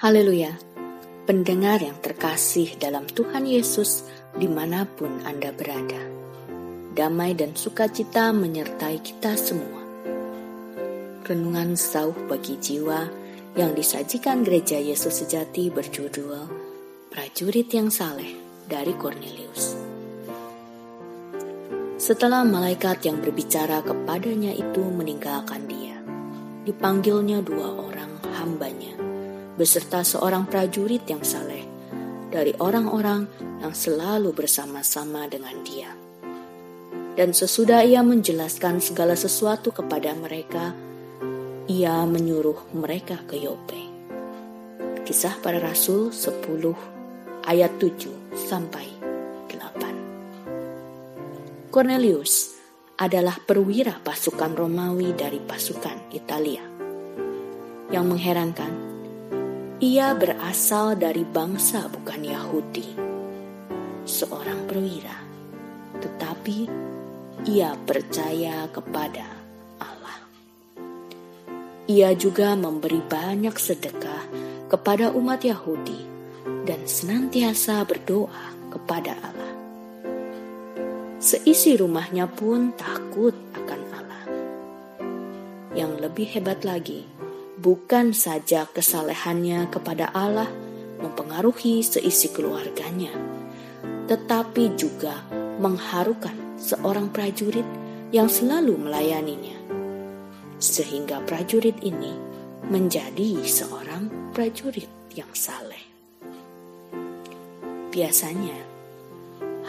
Haleluya, pendengar yang terkasih dalam Tuhan Yesus di mana pun Anda berada. Damai dan sukacita menyertai kita semua. Renungan sauh bagi jiwa yang disajikan gereja Yesus sejati berjudul Prajurit yang Saleh dari Cornelius. Setelah malaikat yang berbicara kepadanya itu meninggalkan dia, dipanggilnya dua orang hambanya beserta seorang prajurit yang saleh dari orang-orang yang selalu bersama-sama dengan dia. Dan sesudah ia menjelaskan segala sesuatu kepada mereka, ia menyuruh mereka ke Yope. Kisah para Rasul 10 ayat 7 sampai 8. Cornelius adalah perwira pasukan Romawi dari pasukan Italia. Yang mengherankan, ia berasal dari bangsa bukan Yahudi, seorang perwira, tetapi ia percaya kepada Allah. Ia juga memberi banyak sedekah kepada umat Yahudi dan senantiasa berdoa kepada Allah. Seisi rumahnya pun takut akan Allah. Yang lebih hebat lagi, bukan saja kesalehannya kepada Allah mempengaruhi seisi keluarganya, tetapi juga mengharukan seorang prajurit yang selalu melayaninya, sehingga prajurit ini menjadi seorang prajurit yang saleh. Biasanya,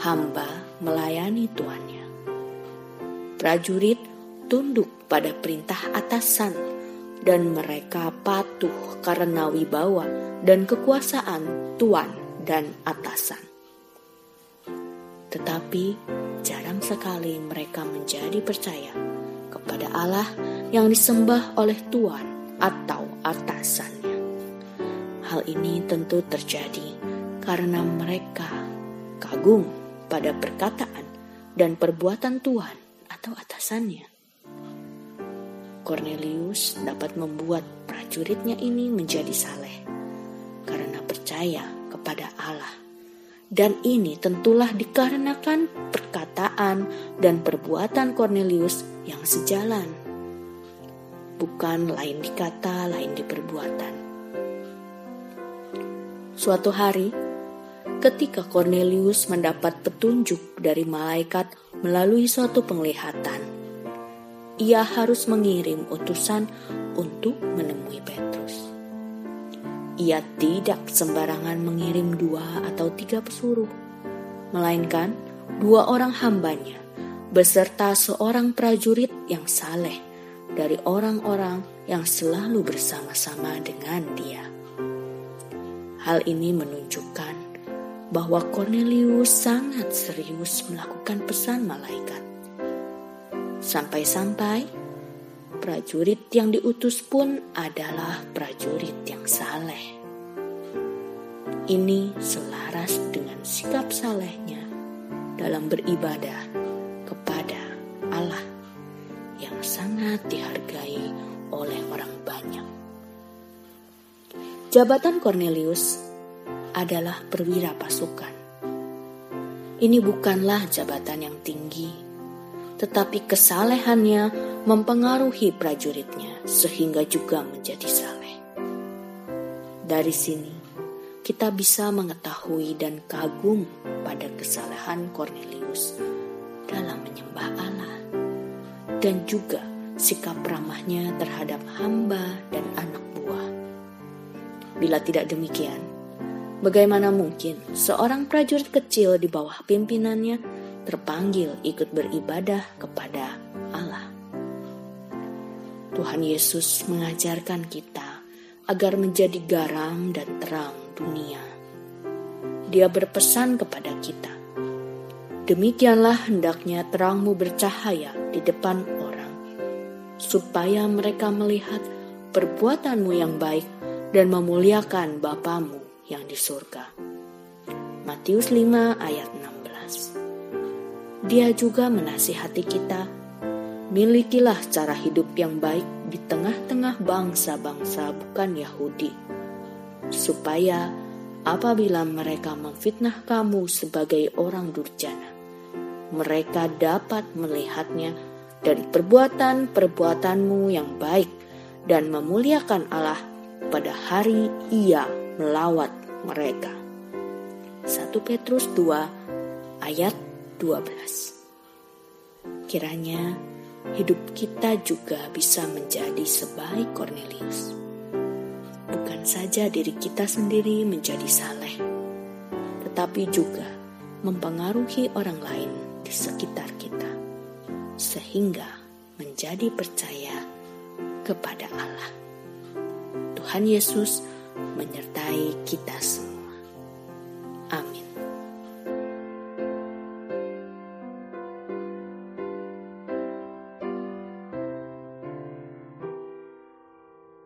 hamba melayani tuannya. Prajurit tunduk pada perintah atasan dan mereka patuh karena wibawa dan kekuasaan tuan dan atasan. Tetapi jarang sekali mereka menjadi percaya kepada Allah yang disembah oleh tuan atau atasannya. Hal ini tentu terjadi karena mereka kagum pada perkataan dan perbuatan tuan atau atasannya. Cornelius dapat membuat prajuritnya ini menjadi saleh karena percaya kepada Allah. Dan ini tentulah dikarenakan perkataan dan perbuatan Cornelius yang sejalan. Bukan lain di kata, lain di perbuatan. Suatu hari, ketika Cornelius mendapat petunjuk dari malaikat melalui suatu penglihatan, ia harus mengirim utusan untuk menemui Petrus. Ia tidak sembarangan mengirim dua atau tiga pesuruh, melainkan dua orang hambanya beserta seorang prajurit yang saleh dari orang-orang yang selalu bersama-sama dengan dia. Hal ini menunjukkan bahwa Cornelius sangat serius melakukan pesan malaikat. Sampai-sampai prajurit yang diutus pun adalah prajurit yang saleh. Ini selaras dengan sikap salehnya dalam beribadah kepada Allah yang sangat dihargai oleh orang banyak. Jabatan Cornelius adalah perwira pasukan. Ini bukanlah jabatan yang tinggi tetapi kesalehannya mempengaruhi prajuritnya sehingga juga menjadi saleh. Dari sini, kita bisa mengetahui dan kagum pada kesalehan Cornelius dalam menyembah Allah dan juga sikap ramahnya terhadap hamba dan anak buah. Bila tidak demikian, bagaimana mungkin seorang prajurit kecil di bawah pimpinannya terpanggil ikut beribadah kepada Allah. Tuhan Yesus mengajarkan kita agar menjadi garam dan terang dunia. Dia berpesan kepada kita, "Demikianlah hendaknya terangmu bercahaya di depan orang, supaya mereka melihat perbuatanmu yang baik dan memuliakan Bapamu yang di surga." Matius 5 ayat 16 dia juga menasihati kita, milikilah cara hidup yang baik di tengah-tengah bangsa-bangsa bukan Yahudi, supaya apabila mereka memfitnah kamu sebagai orang durjana, mereka dapat melihatnya dari perbuatan-perbuatanmu yang baik dan memuliakan Allah pada hari ia melawat mereka. 1 Petrus 2 ayat 12 Kiranya hidup kita juga bisa menjadi sebaik Cornelius. Bukan saja diri kita sendiri menjadi saleh, tetapi juga mempengaruhi orang lain di sekitar kita, sehingga menjadi percaya kepada Allah. Tuhan Yesus menyertai kita semua. Amin.